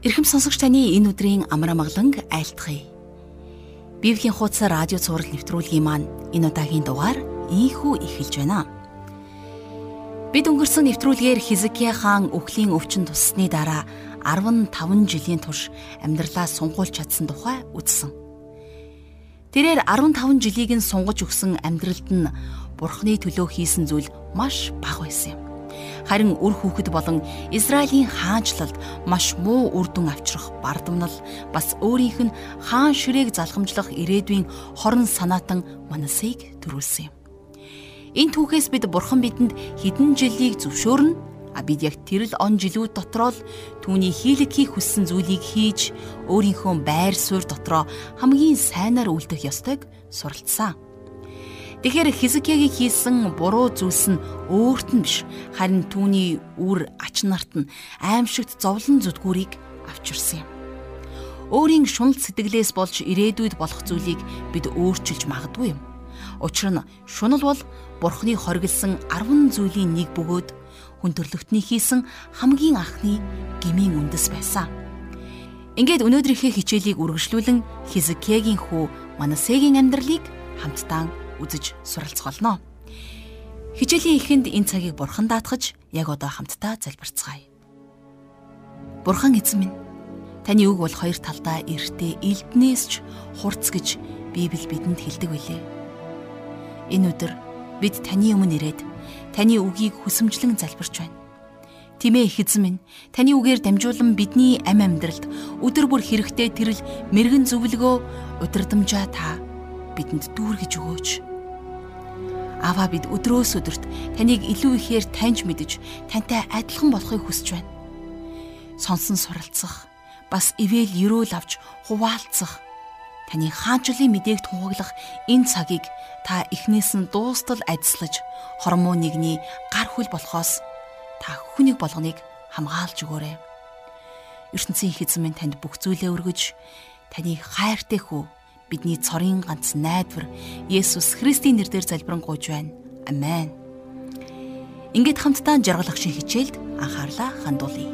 Ирхэм сонсогч таны энэ өдрийн амар амгаланг айлтгая. Библийн хуудас радио цаураар нэвтрүүлгийн маань энэ удаагийн дугаар ийхүү эхэлж байна. Бид өнгөрсөн нэвтрүүлгээр Хизкия хаан өхлийн өвчин туссны дараа 15 жилийн турш амьдралаа сунгуулж чадсан тухай үзсэн. Тэрээр 15 жилийг нь сунгаж өгсөн амьдралд нь Бурхны төлөө хийсэн зүйл маш бага байсан юм. Харин үр хүүхэд болон Израилийн хаанчлалд маш муу үр дүн авчрах бардамнал бас өөрийнх нь хаан ширээг залхамжлах ирээдүйн хорон санаатан манасыг төрүүлсэн юм. Энэ түүхээс бид бурхан бидэнд хэдэн жилийг зөвшөөрнө а бид яг тэрл он жилүүд дотроо л түүний хийлэг хийх хүссэн зүйлийг хийж өөрийнхөө байр суурь дотроо хамгийн сайнаар үлдэх ёстойг суралцсан. Тэгэхээр Хизкиягийн хийсэн буруу зүйлс нь өөрт нь биш харин түүний үр ач нарт нь аимшигт зовлон зүдгүүрийг авчирсан юм. Өөрийн шунал сэтгэлээс болж ирээдүйд болох зүйлийг бид өөрчилж магадгүй юм. Учир нь шунал бол Бурхны хоригдсан 10 зүйлийн нэг бөгөөд хүн төрлөختний хийсэн хамгийн анхны гмийн үндэс байсан. Ингээд өнөөдрийнхээ хичээлийг үргэлжлүүлэн Хизкиягийн хүү Манасегийн амьдралыг хамтдаа үзэж суралцах болно. Хичээлийн эхэнд энэ цагийг бурхан даатгаж яг одоо хамтдаа залбирцгаая. Бурхан эзэн минь таны үг бол хоёр талдаа эртээ элднээс ч хурц гэж Библи бидэнд хэлдэг байлээ. Энэ өдөр бид таны өмнө ирээд таны үгийг хүсэмжлэн залбирч байна. Тимээ их эзэн минь таны үгээр дамжуулан бидний ам амьдралд өдөр бүр хэрэгтэй тэрл мэрэгэн зөвлөгөө удирдамжаа та бидэнд дүүргэж өгөөч. Аваа бид өдрөөс өдөрт таныг илүү ихээр таньж мэдж тантай адилхан болохыг хүсэж байна. Сонсон суралцах, бас ивэл ерөөл авч хуваалцах таны хаанчлалын мэдээг тунхаглах энэ цагийг та эхнээс нь дуустал ажиллаж хормоо нэгний гар хүл болохоос та хүнийг болгоныг хамгаалж өгөөрэй. ертөнцийн эзэн минь танд бүх зүйлээ өргөж таны хайртай хүү бидний цорын ганц найдвар Есүс Христийн нэрээр залбирanгуйж байна. Амен. Ингээд хамтдаа жаргалах шиг хичээлд анхаарлаа хандуулъя.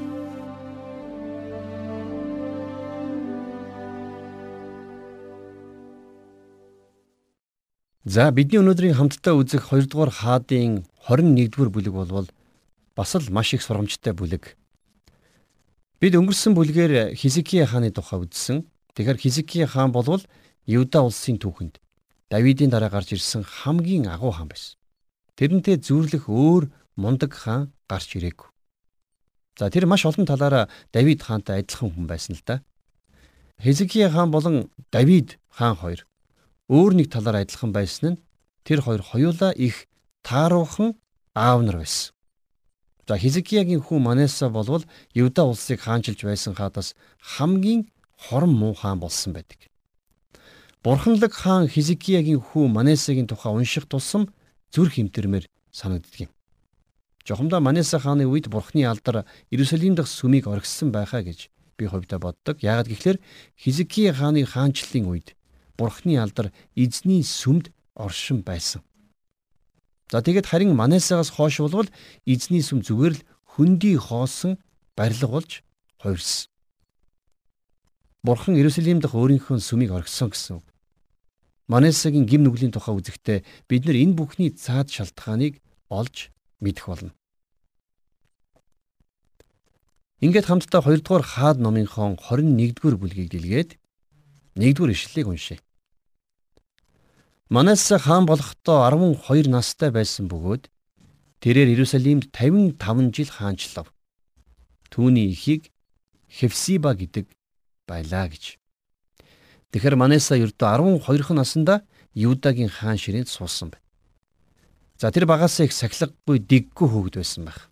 За бидний өнөөдрийн хамтдаа үзэх 2 дугаар хаадын 21-р бүлэг болвол бас л маш их сургамжтай бүлэг. Бид өнгөрсөн бүлгээр Хизкия хааны тухай үзсэн. Тэгэхээр Хизкия хаан болвол Юда улсын түүхэнд Давидын дараа гарч ирсэн хамгийн агуу хаан байсан. Тэрнтэй зүүрлэх өөр мундаг хаан гарч ирээгүй. За тэр маш олон талаараа Давид хаантай адилхан хүн байсан л да. Хизкия хаан болон Давид хаан хоёр өөр нэг талаар адилхан байсан нь тэр хоёр хоёулаа их тааруухан аав нар байсан. За Хизкиягийн хүү Манеса болвол Юда улсыг хаанчилж байсан хаадас хамгийн хорон муу хаан болсон байдаг. Бурханлаг хаан Хизкиягийн хүү Манесагийн тухай унших тусам зүрх хэмтэрмээр санагддаг юм. Жохомдоо Манеса хааны үед Бурхны алдар Иерусалим дахь сүмийг оргисон байхаа гэж би хувьдаа боддог. Яагад гэвэл Хизкия хааны хаанчлалын үед Бурхны алдар эзний сүмд оршин байсан. За тэгэд харин Манесагаас хойш болвол эзний сүм зүгээр л хөндий хоосон барилга болж хувирсан. Бурхан Иерусалим дахь өөрийнхөө сүмийг оргисон гэсэн үг. Манесагийн гим нүглийн тухай үзэхдээ бид нар энэ бүхний цаад шалтгааныг олж мэдэх болно. Ингээд хамтдаа 2 дугаар хаад номынхон 21-р бүлгийг дэлгээд 1-р ишлэлийг уншъя. Манасса хаан болохдоо 12 настай байсан бөгөөд тэрээр Иерусалимд 55 жил хаанчлав. Түүний эхийг Хевсиба гэдэг байлаа гэж. Тэгэхээр Манеса ердөө 12 наснда Юдагийн хаан ширээнд суусан байна. За тэр багасаа их сахилгагүй дэггүй хүүхэд байсан байх.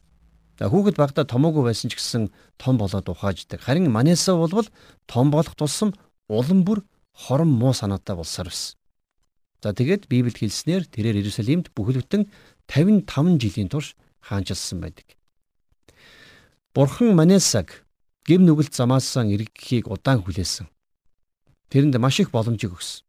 За хүүхэд багада томоогүй байсан ч гэсэн том болоод ухааждаг. Харин Манеса болвол том болох тусам улам бүр хорон муу санаатай болсоор байсан. За тэгээд Библиэд хэлснээр тэрээр Иерусалимд бүхэл бүтэн 55 жилийн турш хаанчилсан байдаг. Бурхан Манесаг гим нүгэлт замаасан эргэхийг удаан хүлээсэн тэрэнд маш их боломжийг өгсөн.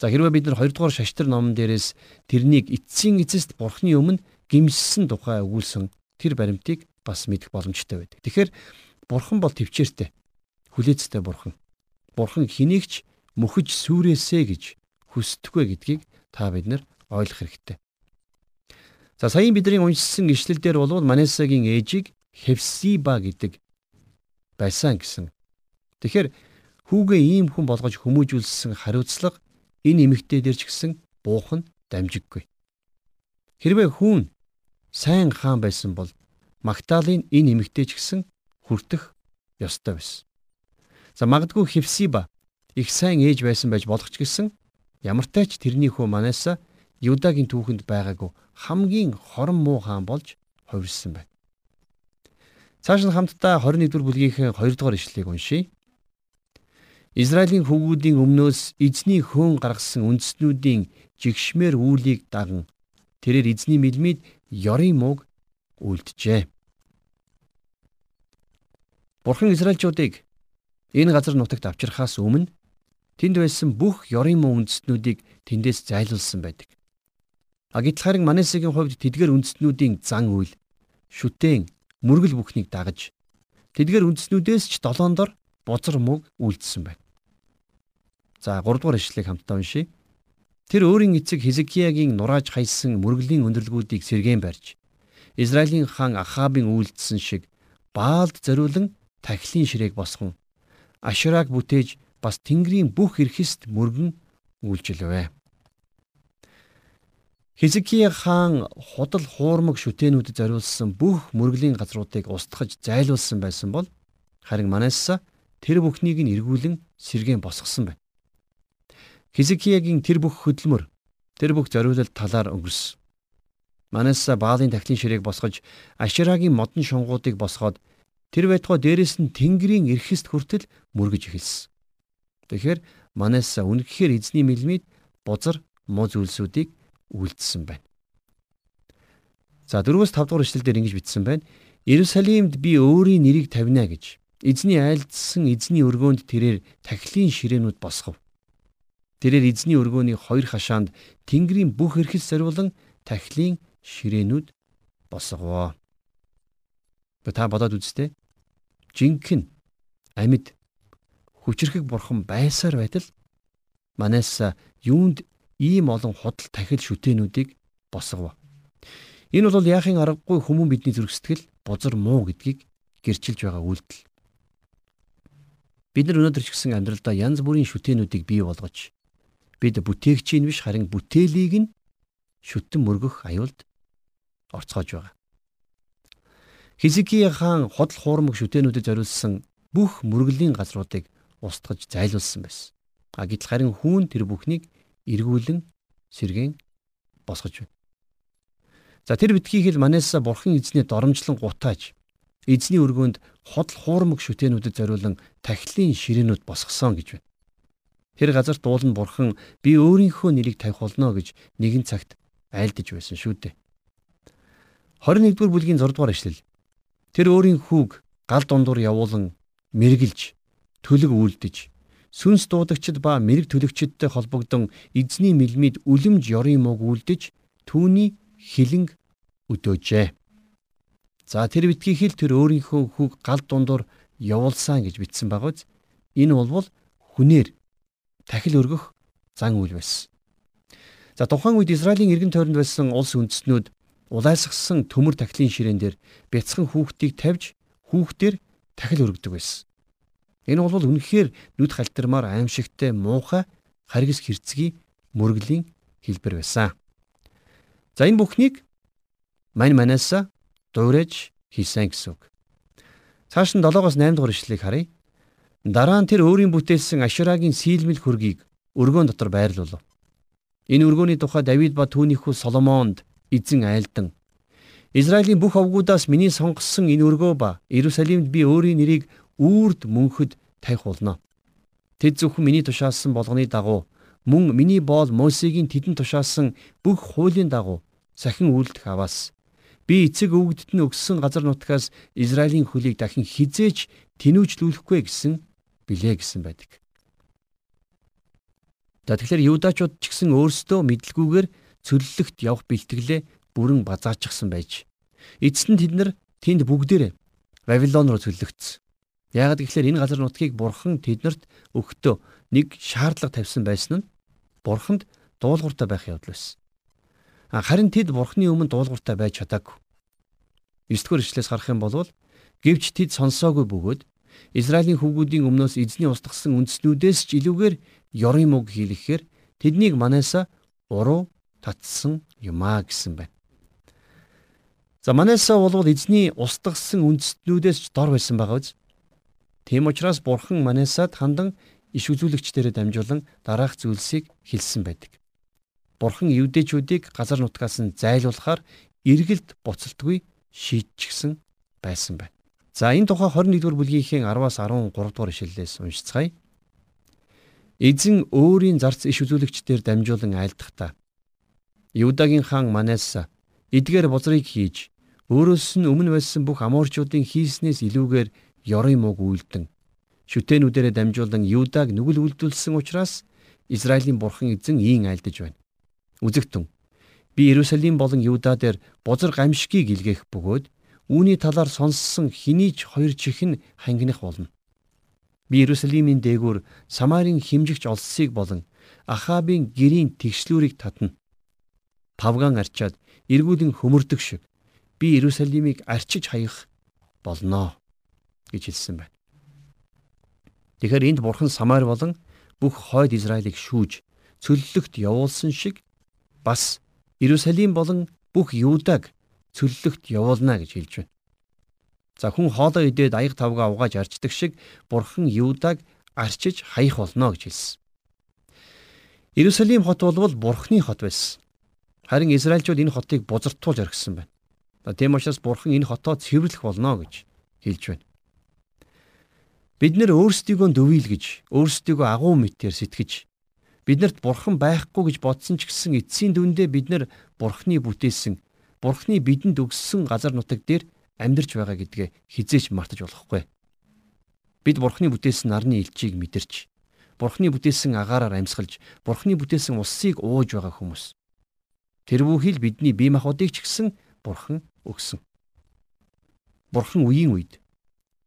За хэрвээ бид нар 2 дугаар шаштар номон дээрээс тэрнийг эцсийн эцэст бурхны өмнө гимссэн тухай өгүүлсэн тэр баримтыг бас мэдэх боломжтой байдаг. Тэгэхээр Бурхан бол төвчээртэй. Хүлээцтэй Бурхан. Бурхан хэнийгч мөхөж сүрээсэ гэж хүсдэггүй гэдгийг та бид нар ойлгох хэрэгтэй. За саяын бидний уншсан ишлэл дээр бол Манесагийн ээжийг Хевсиба гэдэг байсан гэсэн. Тэгэхээр хүүгээ ийм хүн болгож хүмүүжүүлсэн хариуцлага энэ эмэгтэй дээр ч гэсэн буухан дамжиггүй. Хэрвээ хүн сайн хаан байсан бол Магдалины энэ эмэгтэй ч гэсэн хүртэх ёстой байсан. За магадгүй Хевсиба их сайн ээж байсан байж болох ч гэсэн ямартай ч тэрний хүү Манаса Юдагийн түүхэнд байгаагүй хамгийн хорон муу хаан болж хувирсан байна. Цааш нь хамтдаа 21-р бүлгийнхээ 2 дугаар ишлэгийг уншийе. Израилийн хөвгүүдийн өмнөөс эзний хөөн гаргасан үндэстнүүдийн жигшмээр үүлийг даган тэрээр эзний мэлмид ёрын мууг үлджээ. Бурхан Израильчуудыг энэ газар нутагт авчирхаас өмнө тэнд байсан бүх ёрын муу үндэстнүүдийг тэндээс зайлуулсан байдаг. А гэтэл харин Манесегийн хувьд тэдгээр үндэстнүүдийн зан үйл шүтэн мөргөл бүхнийг дагаж тэдгээр үндэстнүүдээс ч долоон дор бузар мөг үлдсэн байна. За 3 дугаар ишлэгийг хамтдаа уншийе. Тэр өөрийн эцэг Хизкиягийн нурааж хайсан мөргөлийн өндөрлгүүдийг сэргээн барьж Израилийн хаан Ахабын үйлдэлсэн шиг Баалд зориулан тахилын ширээг босгон Ашураг бүтээж бас Тэнгэрийн бүх эрхэст мөргөн үйлчилвэ. Хизкия хаан худал хуурмаг шүтэнүүдэд зориулсан бүх мөргөлийн газруудыг устгаж зайлуулсан байсан бол харин Манасса тэр бүхнийг нь эргүүлэн сэргээн босгосон байна. Хизкиягийн тэр бүх хөдөлмөр тэр бүх зориулалт талаар өнгөрсөн. Манаса Баалын тахлын ширээг босгож Аширагийн модон шунгуудыг босгоод тэр байтугай дээрэс нь Тэнгэрийн эрхэст хүртэл мөргөж эхэлсэн. Тэгэхээр Манаса үнэхээр эзний мэлмид бузар муу зүйлсүүдийг үйлдэлсэн байна. За 4-5 дугаар эшлэлдэр ингэж бичсэн байна. Иерусалимд би өөрийн нэрийг тавина гэж эзний айлдсан эзний өргөөнд тэрээр тахилын ширээнүүд босгов. Тэрээр эзний өргөөний хоёр хашаанд Тэнгэрийн бүх эрхэл зориулан тахилын ширээнүүд босгоо. Та бодоод үзтээ. Жинхэнэ амьд хүчрхэг бурхан байсаар байтал манаас юунд ийм олон худал тахил шүтэнүүдийг босгов. Энэ бол яахын аргагүй хүмүүн бидний зүрх сэтгэл бузар муу гэдгийг гэрчилж байгаа үйлдэл. Бид нар өнөөдөр ч гэсэн амьдралдаа янз бүрийн шүтэнүүдийг бий болгож бид бүтээгчийн биш харин бүтээлийг нь шүтэн мөргөх аюулд орцгоож байгаа. Хизикия хаан ходол хуурмаг шүтэнүүдэд зориулсан бүх мөргөлийн газруудыг устгаж зайлуулсан байсан. А гэтэл харин хүүн тэр бүхнийг эргүүлэн сэргэн босгож байна. За тэр битгий хэл Манеса бурхан эзний доромжлон гутааж эзний өргөөнд ходол хуурмаг шүтэнүүдэд зориулан тахилын ширээнүүд босгосон гэж байна. Тэр газарт дуулан бурхан би өөрийнхөө нэрийг тавих болно гэж нэгэн цагт айлдаж байсан шүү дээ. 21-р бүлгийн 6 дугаар эшлэл. Тэр өөрийн хүүг гал дундуур явуулан мэргэлж төлөг үлдэж сүнс дуудагчд ба мэрэг төлөгчдтэй холбогдсон эзний мэлмид үлэмж ёрын мог үлдэж түүний хилэнг өдөөжээ. За тэр битгий хэл тэр өөрийнхөө хүүг гал дундуур явуулсан гэж бичсэн багыз энэ болвол хүнээр тахил өргөх зан үйл байсан. За тухайн үед Израилийн эргэн тойронд байсан улс үндэстнүүд улайсгсан төмөр тахилын ширээн дээр бяцхан хүүхдийг тавьж хүүхдээр тахил өргөдөг байсан. Энэ бол үнэхээр нүд халтармаар аимшигтай муухай харгас хэрцгий мөргөлийн хэлбэр байсан. За энэ бүхнийг мань манаас дуурайж хийсэн гэсэн үг. Цааш нь 7-оос 8 дугаар ишлэгийг харъя. Дараа нь тэр өөрийн бүтээсэн Ашурагийн сийлмэл хөргийг өргөөн дотор байрлуулав. Энэ өргөөний тухай Давид ба түүнийхүү Соломонд эзэн айлдан Израилийн бүх овгуудаас миний сонгосон энэ өргөө ба Иерусалимд би өөрийн нэрийг үрд мөнхөд тавих болно. Тэд зөвхөн миний тушаалсан болгоны дагуу мөн миний боол Мосегийн тэдэн тушаалсан бүх хуулийн дагуу сахин үйлдэх аваас би эцэг өвгөдд нь өгсөн газар нутгаас Израилийн хөлийг дахин хизээч тэнүүжлүүлэхгүй гэсэн билээ гэсэн байдаг. За тэгэхээр юудачууд ч гэсэн өөрсдөө мэдлгүйгээр цөллөгт явах бэлтгэлээ бүрэн базаачсан байж эцэст нь тэд нар тэнд бүгдээрээ Вавилон руу цөллөгдсөн. Яагаад гэвэл энэ газар нутгийг бурхан тэднэрт өгөхдөө нэг шаардлага тавьсан байсан нь бурханд дуулууртай байх явдал байсан. Харин тэд бурхны өмнө дуулууртай байж чадаагүй. 9 дугаар ишлээс харах юм бол гэвч тэд сонсоогүй бөгөөд Израилийн хүүгүүдийн өмнөөс эзний устгасан үндснүүдээс ч илүүгээр ёрын мөг хийлгэхээр тэднийг манайса уруу татсан юмаа гэсэн байна. За манайса бол эзний устгасан үндснүүдээс ч дор байсан байгаа биз? Тийм учраас бурхан манайсад хандан иш үзүүлэгчдэрээ дамжуулан дараах зүйлсийг хэлсэн байдаг. Бурхан евдээчүүдийг газар нутгаас нь зайлуулахаар эргэлт буцалтгүй шийдчихсэн байсан байна. За энэ тухай 21-р бүлгийнхээ 10-аас 13 дугаар ишлэлээс уншицгаая. Эзэн өөрийн зарц иш үзүүлэгчдээр дамжуулан айлдахдаа Юдагийн хаан Манасса эдгээр бузрыг хийж өөрөөс нь өмнө байсан бүх амуурчуудын хийснээс илүүгээр ёрын мөг үйлдэн шүтэнүүдээрээ дамжуулан Юдаг нүгэл үйлдүүлсэн учраас Израилийн бурхан эзэн ийн айлдаж байна. Үзэгтэн би Иерусалим болон Юда дээр бузар гамшигыг илгээх бөгөөд үүний талаар сонссон хэний ч хоёр чихэн хангинах болно. Би Иерусалимийн дээгүүр Самарын химжигч олсыг болон Ахабын гэрийн тэгшлүүрийг татна. Павган арчаад эргүүлэн хөмөрдөг шиг би Иерусалимыг арчиж хаях болноо гэж хэлсэн байна. Тэгэхээр энд бурхан Самар болон бүх хойд Израилийг шүүж цөллөгт явуулсан шиг бас Иерусалим болон бүх Юудаг цөллөгт явуулна гэж хэлж байна. За хүн хоолоо идээд аяг тавгаа угааж арчдаг шиг бурхан Юудаг арчиж хаях болно гэж хэлсэн. Иерусалим хот бол бурхны хот байсан. Харин Израильчууд энэ хотыг бузартуулж орхисон байна. Тийм учраас бурхан энэ хотоо цэвэрлэх болно гэж хэлж байна. Бид нэр өөрсдийгөө дөвийлгэж, өөрсдийгөө агуу мэтээр сэтгэж биднэрт бурхан байхгүй гэж бодсон ч гэсэн эцсийн дүндээ бид нар бурхны бүтээсэн, бурхны бидэнд өгсөн газар нутаг дээр амьдарч байгаа гэдгээ хизээч мартаж болохгүй. Бид бурхны бүтээсэн нарны элчийг мэдэрч, бурхны бүтээсэн агаараар амьсгалж, бурхны бүтээсэн усыг ууж байгаа хүмүүс. Тэр бүхий л бидний бие махбодыг ч гэсэн бурхан өгсөн. Бурхан үеийн үед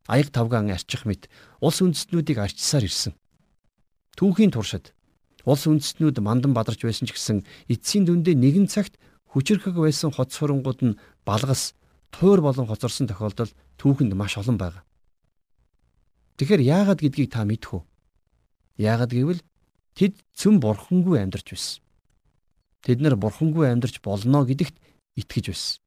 аяг тавгаан арчих мэт улс үндэстнүүдийг арчсаар ирсэн. Түүхийн туршид улс үндэстнүүд мандан бадарч байсан ч гэсэн эцсийн дүндээ нэгэн цагт хүчрхэг байсан хот сурангууд нь балгас туур болон хоцорсон тохиолдол түүхэнд маш олон байна. Тэгэхээр яагаад гэдгийг та мэдэх үү? Яагаад гэвэл тэд цөм бурхангүй амьдарч байсан. Тэд нар бурхангүй амьдарч болно гэдэгт итгэж байсан.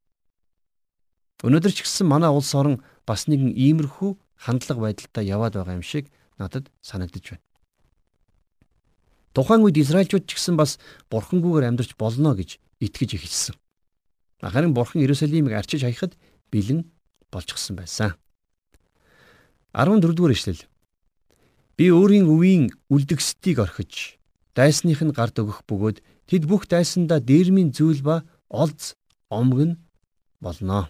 Өнөөдөр ч гэсэн манай улс орон бас нэгэн иймэрхүү хандлага байдалтай яваад байгаа юм шиг надад санагдаж байна. Тухайн үед Израильчууд ч гэсэн бас бурхангүйгээр амьдарч болно гэж итгэж эхэлсэн. Харин бурхан Иерусалимыг арчиж хаяхад бэлэн болчихсон байсан. 14 дугаар ишлэл. Би өөрийн өвийн үлдгэсдийг орхиж, дайсных нь гард өгөх бөгөөд тэд бүх дайсандаа дээрмийн зүйл ба олз омгн болно.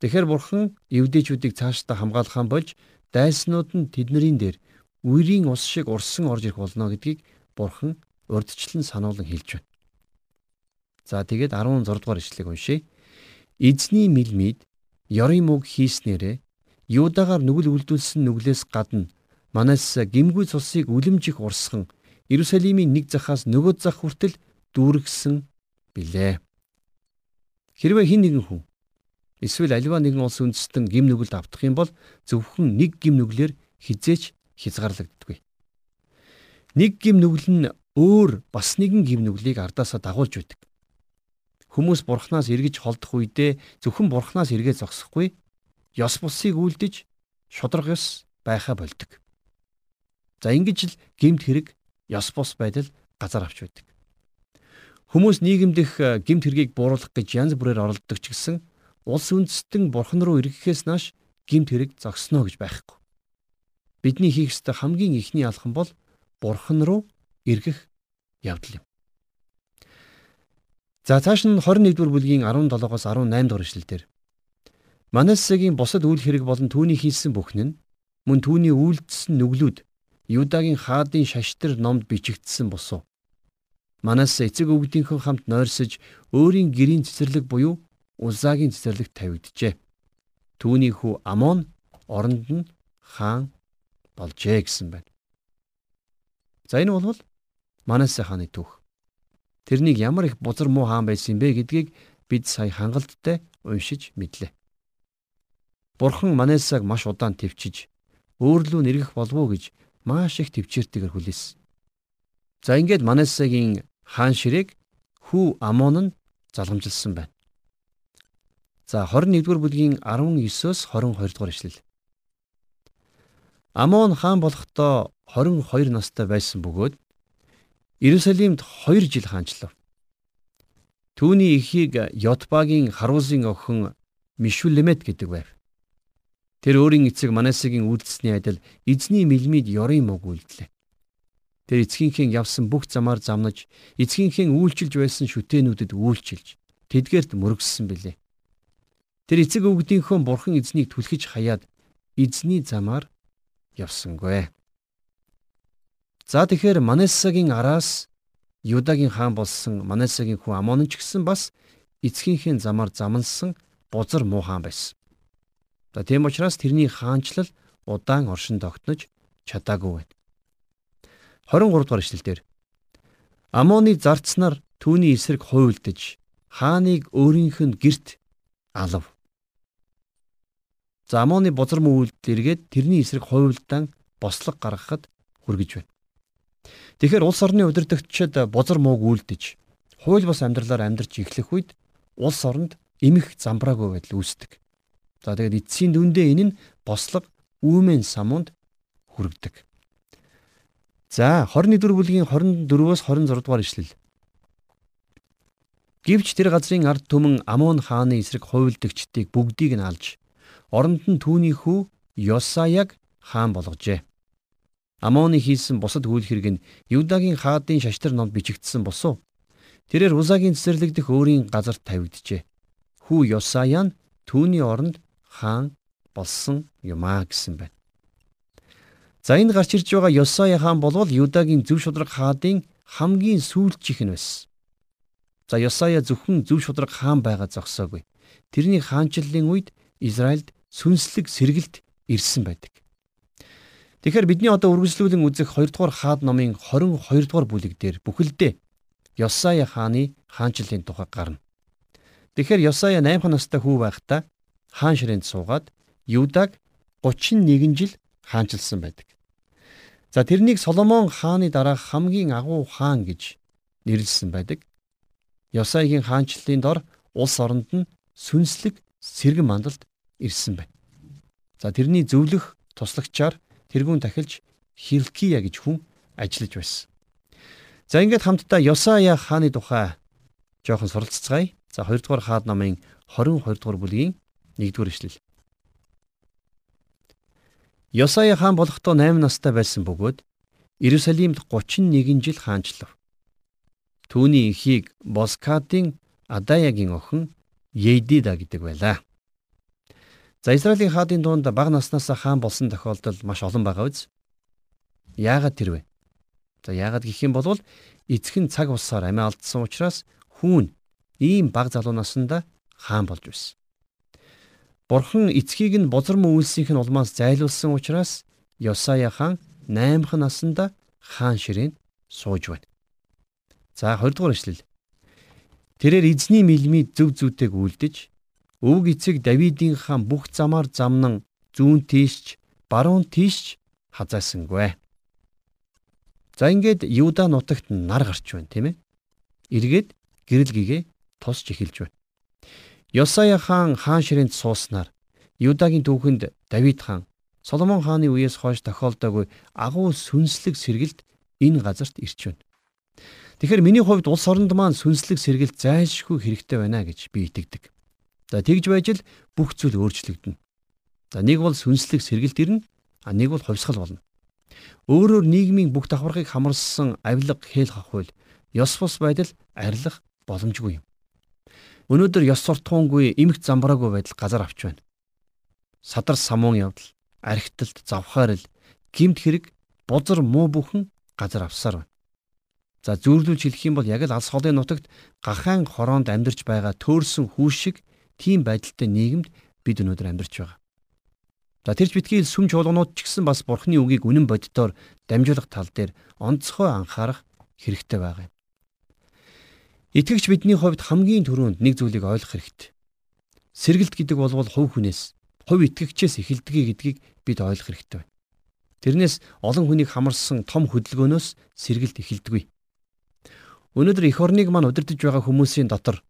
Тэгэхэр бурхан евдээчүүдийг цаашдаа хамгаалахаа болж дайснууд нь тэднэрийн дээр үерийн ус шиг урсан орж ирэх болно гэдгийг бурхан урдчлан сануулan хэлж байна. За тэгээд 16 дугаар ишлэгийг уншъя. Эзний мэлмид ёрын мөг хийснээрээ Юдагаар нүгэл үлдүүлсэн нүглээс гадна манайс гимгүй цусыг үлэмжих урсган Иерусалимийн нэг захаас нөгөө зах хүртэл дүүргсэн билээ. Хэрвээ хин нэгэн хүн Эсвэл аливаа нэгэн улс үндэстэн гим нүгэлд автах юм бол зөвхөн нэг гим нүглэр хизээч хязгаарлагддаггүй. Нэг гим нүгэл нь өөр бас нэгэн гим нүглийг ардаасаа дагуулж байдаг. Хүмүүс бурхнаас эргэж холдох үедээ зөвхөн бурхнаас эргээ зогсохгүй ёс бусыг үлдэж шудраг ёс байхаа болдог. За ингэж л гимт хэрэг ёс бус байдал газар авч байдаг. Хүмүүс нийгэмдэх гимт хэргийг бууруулах гэж янз бүрээр оролддог ч гэсэн улс үндэстэн бурхан руу эргэхээс нааш гимт хэрэг зогсноо гэж байхгүй. Бидний хийх ёстой хамгийн ихний алхам бол бурхан руу эргэх явдал юм. За цааш нь 21 дугаар бүлгийн 17-оос 18 дугаар эшлэлдэр Манасегийн бусад үйл хэрэг болон түүний хийсэн бүхэн нь мөн түүний үйлдэлсэн нүглүүд Юдагийн хаадын шаштар номд бичигдсэн босуу. Манас эцэг өвгдийнхөө хамт нойрсож өөрийн гэрийн цэцэрлэг буюу Узагийн цэцэрлэгт тавигджээ. Түүний хүү Амон оронд нь хаан болжээ гэсэн байна. За энэ бол Манассе хааны түүх. Тэрнийг ямар их бузар муу хаан байсан бэ гэдгийг бид сая хангалттай уншиж мэдлээ. Бурхан Манасаг маш удаан төвчиж өөрлөө нэргэх болов уу гэж маш их төвчээртэйгээр хүлээсэн. За ингээд Манасагийн хаан ширээг хүү Амон нь залгамжилсан байна. За 21-р бүлгийн 19-оос 22 дугаар ишлэл. Амон хаан болохдоо 22 настай байсан бөгөөд Иерусалимд 2 жил хаанчлав. Түүний эхийг Йотбагийн Харузын охин Мишүлемет гэдэг байв. Тэр өөрийн эцэг Манасегийн үйлдэлсний адил эзний мэлмид ёрын мог үйлдлээ. Тэр эцгийнхээ явсан бүх замаар замнаж, эцгийнхээ үйлчилж байсан шүтээнүүдэд үйлчилж, тэдгээрт мөргөссөн билээ. Тэр эцэг өвгдийнхөө бурхан эзнийг түлхэж хаяад эзний замаар явсангүй. За тэгэхээр Манасагийн араас Юдагийн хаан болсон Манасагийн хүн Амон ч гэсэн бас эцгийнхээ замаар замнсан бузар муу хаан байсан. За тийм учраас тэрний хаанчлал удаан оршин тогтнож чадаагүй байна. 23 дугаар ишлэлдэр Амоны зарцнаар түүний эсрэг хуйлдаж хааныг өөрийнх нь герт алав. За Амоны бузар үйлдэл эргээд тэрний эсрэг хуйлдаан бослог гаргахад хүргэж байна. Тэгэхээр улс орны удирдагчид бузар мууг үйлдэж хууль бус амьдралаар амьдарч эхлэх үед улс оронд эмх замбраагүй байдал үүсдэг. За тэгээд эцсийн дүндээ энэ нь бослог үүмэн самунд хүргэдэг. За 21 бүлгийн 24-өөс 26 дугаар ишлэл. Гэвч тэр газрын ард түмэн Амон хааны эсрэг хуйлдагчдыг бүгдийг нь алж оронд нь түүний хүү Йосаяг хаан болгожээ. Амоны хийсэн бусад үйл хэрэг нь Юдагийн хаадын шаштар номд бичигдсэн босуу. Тэрээр Узагийн цэцэрлэгдэх өөрийн газарт тавигджээ. Хүү Йосаян түүний оронд хаан болсон юмаа гэсэн байна. За энэ гарч ирж байгаа Йосая хаан болвол Юдагийн зөв шудраг хаадын хамгийн сүүлчийнх нь байсан. За Йосая зөвхөн зөв шудраг хаан байгаа зогсоогүй. Тэрний хаанчлалын үед Израильд сүнслэг сэргэлт ирсэн байдаг. Тэгэхээр бидний одоо үргэлжлүүлэн үзэх 2 дугаар хаад номын 22 дугаар бүлэг дээр бүхэлдээ Йосая хааны хаанчлалын тухай гарна. Тэгэхээр Йосая 8 настай хүү байхдаа хаан ширээнд суугаад Юдаг 31 жил хаанчилсан байдаг. За тэрнийг Соломон хааны дараа хамгийн агуу хаан гэж нэрлсэн байдаг. Йосаягийн хаанчлалын дор улс оронд нь сүнслэг сэргэн мандалд ирсэн байна. За тэрний зөвлөх туслагчаар тэрүүн тахилж Хилкия гэж хүн ажиллаж байсан. За ингээд хамтдаа Йосая хааны тухай жоохон суралцгаая. За 2 дугаар хаад намын 22 дугаар бүлгийн 1 дугаар ишлэл. Йосая хаан болохдоо 8 настай байсан бөгөөд Иерусалимд 31 жил хаанчлав. Түүний эхийг Боскадын Адаягийн охин Ейдида гэдэг байлаа. За Израилийн хаадын дунд бага наснаасаа хаан болсон тохиолдол маш олон байгаа биз? Яагаад тэр вэ? За яагаад гэх юм бол эцэг нь цаг усаар амиа алдсан учраас хүүн ийм бага залуу наснда хаан болж байсан. Бурхан эцгийг нь бозар мөн үйлсийнх нь улмаас зайлуулсан учраас Йосая хаан 8х наснда хаан ширээнд сууж байна. За 20 дугаар эшлэл. Тэрээр эзний мэлмид зөв зүйтэйг үлдэж Өвг эцэг Давидын хаан бүх замаар замнан зүүн тийшч баруун тийшч хазаасангүй. За ингээд Юда нутагт нар гарч байна тийм ээ. Эргээд гэрэл гэгээ тусч эхэлж байна. Йосая хаан хаан ширээнд сууснаар Юдагийн түүхэнд Давид хаан Соломон хааны үеэс хойш тохиолдоогүй агуу сүнслэг сэргэлт энэ газарт ирж байна. Тэгэхээр миний хувьд улс оронд маань сүнслэг сэргэлт зайлшгүй хэрэгтэй байна гэж би итгэдэг. За тэгж байж л бүх зүйл өөрчлөгдөнө. За нэг бол сүнслэг сэргэлт ирнэ, а нэг бол хувьсгал болно. Өөрөөр нийгмийн бүх давхаргыг хамарсан авилга хээл хахвал ёс бус байдал арилах боломжгүй юм. Өнөөдөр ёс суртахуунгүй эмх замбраагүй байдал газар авч байна. Садар самуун явдал, архиталт, завхаарл, гимт хэрэг, бузар муу бүхэн газар авсаар байна. За зүүрлүүлж хэлэх юм бол яг л алс холын нутагт гахаан хороонд амьдарч байгаа төөрсөн хүүш шиг тийм байдалтай нийгэмд бид өнөөдөр амьдарч байгаа. За тэрч битгий сүм чуулганууд ч гэсэн бас бурхны үгийг үнэн боддоор дамжуулах тал дээр онцгой анхаарах хэрэгтэй байгаа юм. Итгэгч бидний хувьд хамгийн түрүүнд нэг зүйлийг ойлгох хэрэгтэй. Сэргэлт гэдэг бол хувь хүнээс, хувь итгэгчээс эхэлдэг гэдгийг бид ойлгох хэрэгтэй байна. Тэрнээс олон хүнийг хамарсан том хөдөлгөөнөөс сэргэлт эхэлдэггүй. Өнөөдөр эх орныг мань удирдах байгаа хүмүүсийн дотор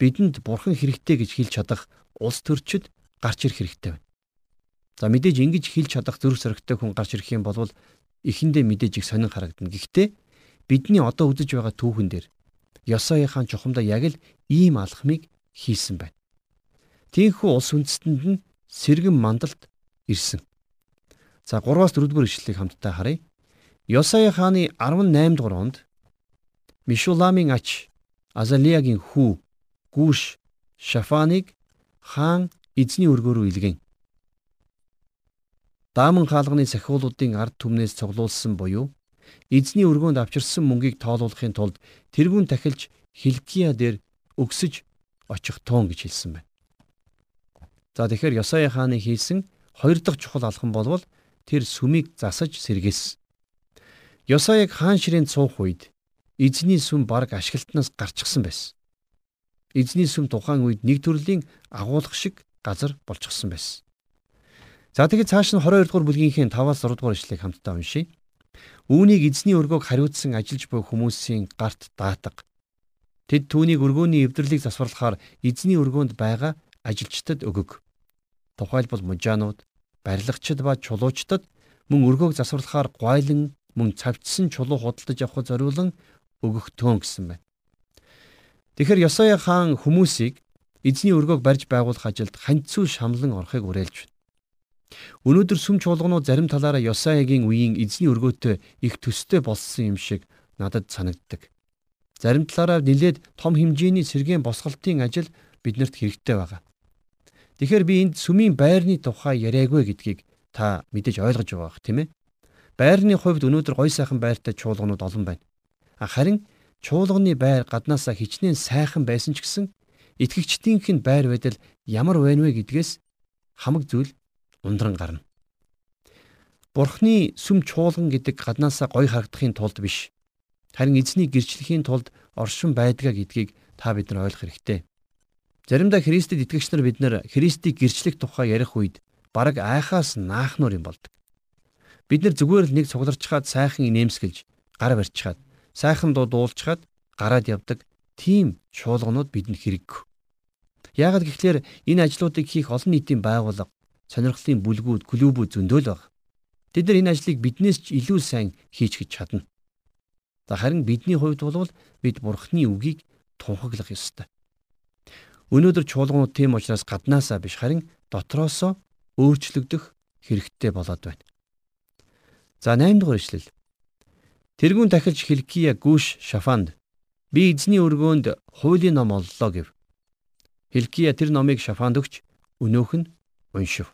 бидэнд бурхан хэрэгтэй гэж хэлж чадах улс төрчид гарч ирэх хэрэгтэй байна. За мэдээж ингэж хэлж чадах зүрх сөрөгтэй хүн гарч ирэх юм бол эхэндээ мэдээж их сонин харагдана. Гэхдээ бидний одоо үзэж байгаа түүхэн дээр Ёсои хаан чухамдаа яг л ийм алхмыг хийсэн байна. Тийхүү улс үндэстэнд нь сэргэн мандалд ирсэн. За 3-аас 4-р ишлэлийг хамтдаа харъя. Ёсои хааны 18 дугаар онд Мишуламын ач Азалиягийн хүү Гүш Шафаныг хаан эзний өргөөрөө илгэн Дааман хаалганы сахиулуудын ард түмнээс цуглуулсан буюу эзний өргөөнд авчирсан мөнгийг тоолуулахын тулд тэрүүн тахилж Хилкия дээр өгсөж очих туун гэж хэлсэн байна. За тэгэхээр Ёсая хааны хийсэн хоёр дахь чухал алхам болвол тэр сүмийг засаж сэргээсэн. Ёсаяг хаан ширээн цуух үед эзний сүм бараг ашиглалтнаас гарчихсан байсан. Эзний сүм тухайн үед нэг төрлийн агуулга шиг газар болчихсон байсан. За тэгээд цааш нь 22 дугаар бүлгийнхээ 5-аас 6 дугаар ишлэгийг хамтдаа уншийе. Үүнийг эзний өргөөг хариуцсан ажилж буй хүмүүсийн гарт даатга. Тэд түүнийг өргөөний эвдэрлийг засварлахаар эзний өргөөнд байгаа ажилчдад өгөг. Тухайлбал мужаанууд, барилгачид ба чулуучдад мөн өргөөг засварлахаар гуайлан мөн цавчсан чулуу худалдаж авахд зориулан өгөх төөн гэсэн байна. Тэгэхээр Ёсая хаан хүмүүсийг эзний өргөөг барьж байгуулах ажилд ханьцуу шамлан орохыг уриалж байна. Өнөөдөр сүм чуулганууд зарим талаараа Ёсаягийн үеийн эзний өргөөтэй их төстэй болсон юм шиг надад санагддаг. Зарим талаараа нилээд том хэмжээний сэргээн босголтын ажил биднэрт хэрэгтэй байгаа. Тэгэхээр би энд сүмийн байрны тухай яриаггүй гэдгийг та мэдэж ойлгож байгаа бах тийм ээ. Байрны хувьд өнөөдөр гой сайхан байртай чуулганууд олон байна. Харин чуулганы байр гаднаасаа хичнээн сайхан байсан ч гэсэн итгэгчдийнх нь байр байдал ямар байна вэ гэдгээс хамаг зүйл ундран гарна. Бурхны сүм чуулган гэдэг гаднаасаа гоё харагдахын тулд биш. Харин эзний гэрчлэхийн тулд оршин байдгаа гэдгийг та бид нар ойлгох хэрэгтэй. Заримдаа Христэд итгэгч нар бид нар Христийг гэрчлэх тухай ярих үед бараг айхаас наахнуур юм болдог. Бид нар зүгээр л нэг цугларчхаад сайхан инээмсгэлж, гар барьчихад, сайхан дуу дуулчихад гараад явдаг тийм чуулганууд бидэнд хэрэггүй. Яагаад гэвэл энэ ажлуудыг хийх олон нийтийн байгууллага сонирхлын бүлгүүд, клубүүд зөндөөл баг. Тэд нар энэ ажлыг биднээс ч илүү сайн хийж гэж чадна. За харин бидний хувьд бол бид Бурхны үгийг тунхаглах ёстой. Өнөөдөр чуулганууд тийм учраас гаднаасаа биш харин дотроосоо өөрчлөгдөх хэрэгтэй болоод байна. За 8 дугаар ишлэл. Тэргүүн дахилж Хилкия гүш Шафанд би эзний өргөөнд хуулийн ном оллоо гэв. Хилкия тэр номыг Шафанд өгч өнөөх нь уншив.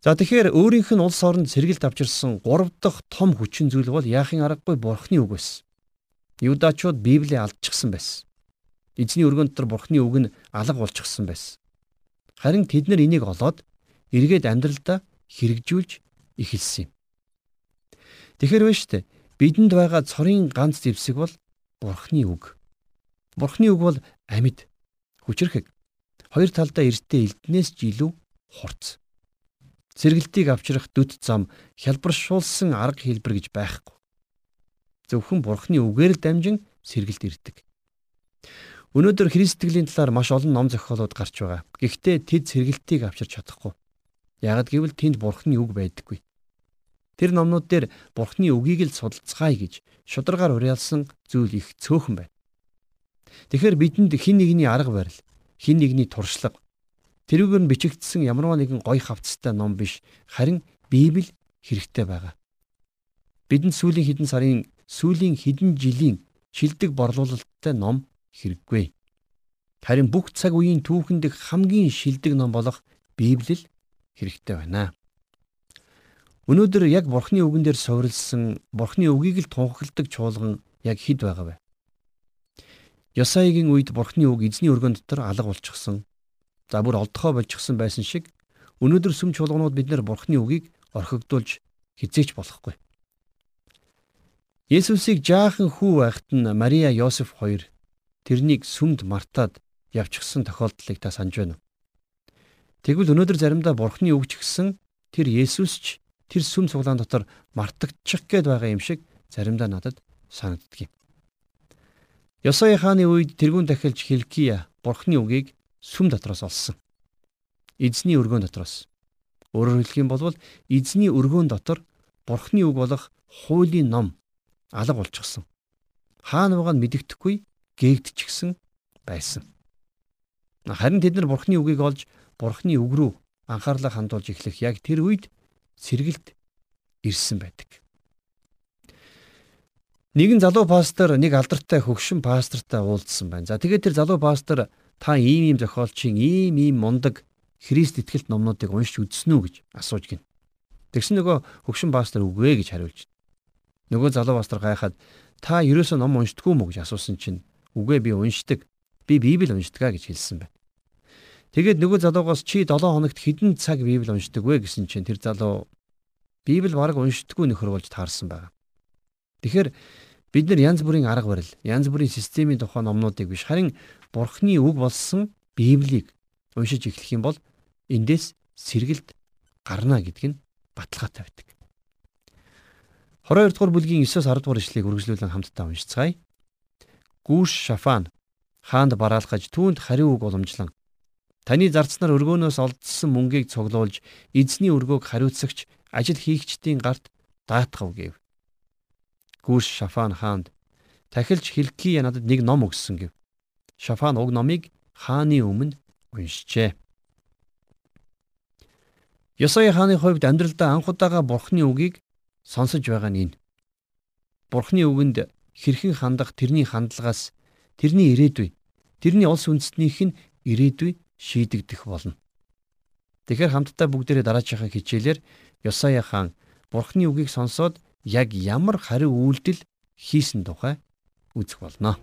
За тэгэхээр өөрийнх нь улс оронд сэргэлт авчирсан 3 дахь том хүчин зүйл бол яахын аргагүй бурхны үг байсан. Юдачууд Библийг алдчихсан байсан. Эзний өргөн дотор бурхны үг нь алга болчихсон байсан. Харин тэд нар энийг олоод эргээд амьдралдаа хэрэгжүүлж эхэлсэн юм. Тэгэхээр вэ штэ бидэнд байгаа цорын ганц зэвсэг бол бурхны үг. Бурхны үг бол амьд, хүчрхэг, хоёр талдаа эртээ элднээс ч илүү хурц. Сэргэлтийг авчрах дүт зам хялбаршуулсан арга хэлбэр гэж байхгүй. Зөвхөн Бурхны үгээр л дамжин сэргэлт ирдэг. Өнөөдөр Христтгэлийн талаар маш олон ном зохиолууд гарч байгаа. Гэхдээ тэд сэргэлтийг авчирч чадахгүй. Ягд гэвэл тэнд Бурхны үг байдаггүй. Тэр номнууд дээр Бурхны үгийг л судалцгаая гэж шударгаар уриалсан зүйл их цөөхөн байна. Тэгэхээр бидэнд хин нэгний арга барил, хин нэгний туршлага, Тэрүүгээр нь бичигдсэн ямарваа нэгэн гоё хавцтай ном биш харин Библи хэрэгтэй байгаа. Бидэнд сүүлийн хэдэн сарын сүүлийн хэдэн жилийн шилдэг борлуулалттай ном хэрэггүй. Харин бүх цаг үеийн түүхэнд хамгийн шилдэг ном болох Библи л хэрэгтэй байна. Өнөөдөр яг Бурхны үгэн дээр суурилсан Бурхны үгийг л тунхагладаг чуулган яг хэд байгаа вэ? Ёсаягийн үед Бурхны үг эзний өргөн дотор алга болчихсон За бүр олдохоо болчихсон байсан шиг өнөөдөр сүм чуулганууд биднэр бурхны үгийг орхигдуулж хизээч болохгүй. Есүсийг жаахан хүү байхад нь Мария Йосеф хоёр тэрнийг сүмд мартаад явчихсан тохиолдлыг та санаж байна уу? Тэгвэл өнөөдөр заримдаа бурхны үгч гисэн тэр Есүс ч тэр сүм цуглаан дотор мартагдчих гээд байгаа юм шиг заримдаа надад санагддаг юм. Ёсой хааны үед тэрүүн дахилж Хилкия бурхны үгийг сүм дотроос олсон. Эзний өргөөн дотроос. Өөрөөр хэлэх юм бол эзний өргөөн дотор бурхны үг болох хуулийн ном алга болчихсон. Хаана байгаа нь мэдэгдэхгүй гээгдчихсэн байсан. Харин тэд нар бурхны үгийг олж бурхны үг рүү анхаарлаа хандуулж эхлэх яг тэр үед сэргэлт ирсэн байдаг. Нэгэн залуу пастор нэг алдартай хөгшин пастортай уулзсан байна. За тэгээд тэр залуу пастор та ийм ийм зохиолчийн ийм ийм мундаг Христ итгэлт номнуудыг уншиж үзсэн үү гэж асууж гин. Тэгсэн нөгөө хөгшин пастор үгүй гэж хариулж. Нөгөө залуу пастор гайхаад та ерөөсөө ном уншдаггүй мүү гэж асуусан чинь үгүй би уншдаг. Би Библийг уншдаг гэж хэлсэн байна. Тэгээд нөгөө залуугаас чи 7 хоногт хэдэн цаг Библийг уншдаг вэ гэсэн чинь тэр залуу Библи бараг уншдаггүй нөхөр болж таарсан байна. Тэгэхээр бид нар янз бүрийн арга барил, янз бүрийн системийн тухай номнуудыг биш харин Бурхны үг болсон Библийг уншиж эхлэх юм бол эндээс сэргэлт гарна гэдг нь баталгаатай байдаг. 22 дугаар бүлгийн 9-с 10 дугаар ишлэгийг үргэлжлүүлэн хамтдаа уншицгаая. Гүүш Шафан хаанд бараалхаж түүнд хариу үг уламжлан таны зарцнаар өргөөнөөс олдсон мөнгийг цуглуулж эзний өргөөг хариуцагч ажил хийгчдийн гарт даатгав гэв. Гүүш Шафан хаанд тахилч Хилкия надад нэг ном өгсөн гэв. Шафан уг номыг хааны өмнө уншжээ. Ёсой хааны хувьд амьдралдаа анх удаага Бурхны үгийг сонсож байгаа нь энэ. Бурхны үгэнд хэрхэн хандах тэрний хандлагаас тэрний ирээдүй, тэрний улс үндэстнийх нь ирээдүй шийдэгдэх болно. Тэгэхээр хамтдаа бүгдээрээ дараачихаа хичээлээр Ёсая хаан Бурхны үгийг сонсоод яг ямар хариу үйлдэл хийсэн тухай үзэх болно.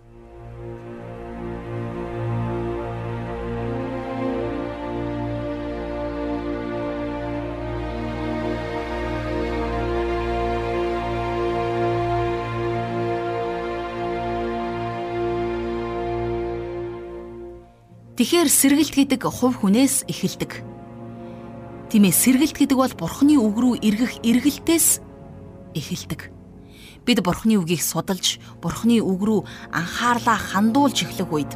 Тэгэхээр сэргэлт гэдэг хувь хүнээс эхэлдэг. Тиймээ сэргэлт гэдэг бол Бурхны үг рүү эргэх эргэлтээс эхэлдэг. Бид Бурхны үгийг судалж, Бурхны үг рүү анхаарлаа хандуулж эхлэх үед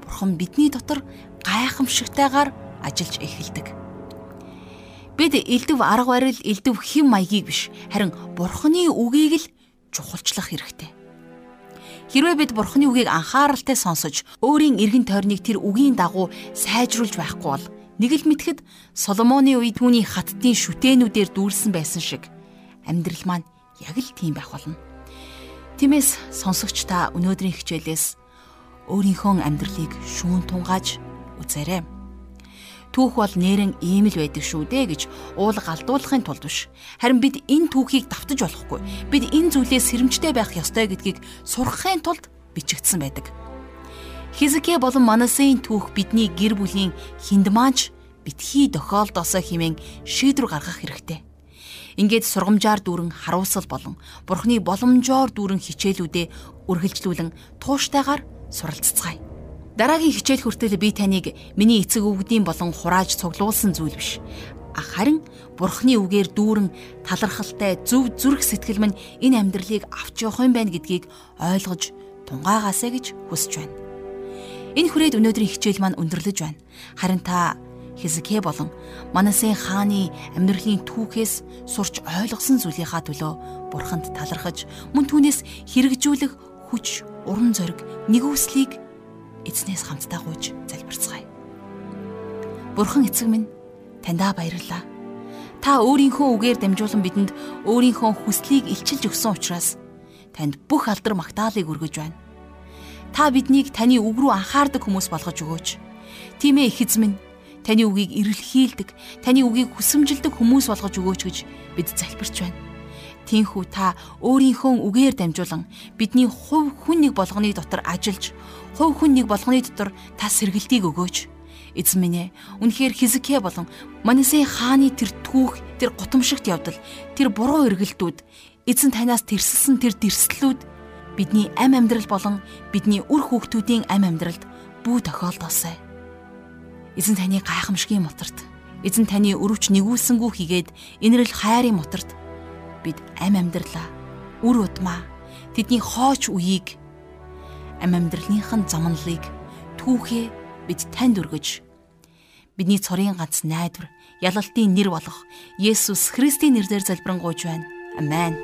Бурхан бидний дотор гайхамшигтайгаар ажиллаж эхэлдэг. Бид элдв арга барил, элдв хэм маягийг биш, харин Бурхны үгийг л чухалчлах хэрэгтэй. Хэрвээ бид Бурхны үгийг анхааралтай сонсож өөрийн эргэн тойрныг тэр үгийн дагуу сайжруулж байхгүй бол нэг л мэтгэд Соломоны үед түүний хаттын шүтээнүүдээр дүүрсэн байсан шиг амьдрал маань яг л тийм байх болно. Тиймээс сонсогч та өнөөдрийн хичээлээс өөрийнхөө амьдралыг шүүн тунгааж үзээрэй. Түүх бол нэрэн ийм л байдаг шүү дээ гэж уул галдуулахын тулд биш. Харин бид энэ түүхийг давтаж болохгүй. Бид энэ зүйлээс сэрэмжтэй байх ёстой гэдгийг сурахын тулд бичигдсэн байдаг. Хизкэ болон Манасын түүх бидний гэр бүлийн хиндмаач битгий тохиолдосоо хэмээн шийдвэр гаргах хэрэгтэй. Ингээд сургамжаар дүүрэн харуулсал болон Бурхны боломжоор дүүрэн хичээлүүдээ үргэлжлүүлэн тууштайгаар суралццгаая. Дараагийн хичээл хүртэл би таныг миний эцэг өвгдийн болон хурааж цуглуулсан зүйл биш. Харин Бурхны үгээр дүүрэн талархалтай зөв зүрх сэтгэл минь энэ амьдралыг авч явах юм байна гэдгийг ойлгож тунгаагаасаа гэж хүсэж байна. Энэ хүрээд өнөөдрийн хичээл маань өндөрлөж байна. Харин та Хизкэ болон Манасын хааны амьдралын түүхээс сурч ойлгосон зүйлийнхаа төлөө Бурханд талархаж мөн түүнээс хэрэгжүүлэх хүч, урам зориг, нэгүслийг эзнээс хамтдаа гуйж залбирцгаая. Бурхан эцэг минь таньдаа баярлалаа. Та өөрийнхөө үгээр дамжуулан бидэнд өөрийнхөө хүслийг илчилж өгсөн учраас танд бүх алдар магтаалыг өргөж байна. Та биднийг таны үг рүү анхаардаг хүмүүс болгож өгөөч. Тийм ээ их эзэн минь таны үгийг эрэлхийлдэг, таны үгийг хүсэмжилдэг хүмүүс болгож өгөөч гэж бид залбирч байна. Тинхүү та өөрийнхөө үгээр дамжуулан бидний хувь хүн нэг болгоны дотор ажиллаж хувь хүн нэг болгоны дотор та сэргэлтийг өгөөч. Эзэн минь ээ, үнэхээр Хизкия болон Манасей хааны тэр түүх, тэр гутамшигт явдал, тэр буруу эргэлтүүд, эзэн танаас тэрсэлсэн тэр дэрслүүд бидний ам амьдрал болон бидний үр хүүхдүүдийн ам амьдралд бүү тохиолдосоо. Эзэн таны гайхамшигын моторт, эзэн таны өрөвч нэгүүлсэнгүү хийгээд инэрл хайрын моторт бид ам амьдралаа, үр удмаа, тэдний хооч үеийг ам амьдралынхын замналыг түүхээ бид танд өргөж бидний цорын ганц найдвар ялалтын нэр болох Есүс Христийн нэрээр залбирanгуйж байна. Амен.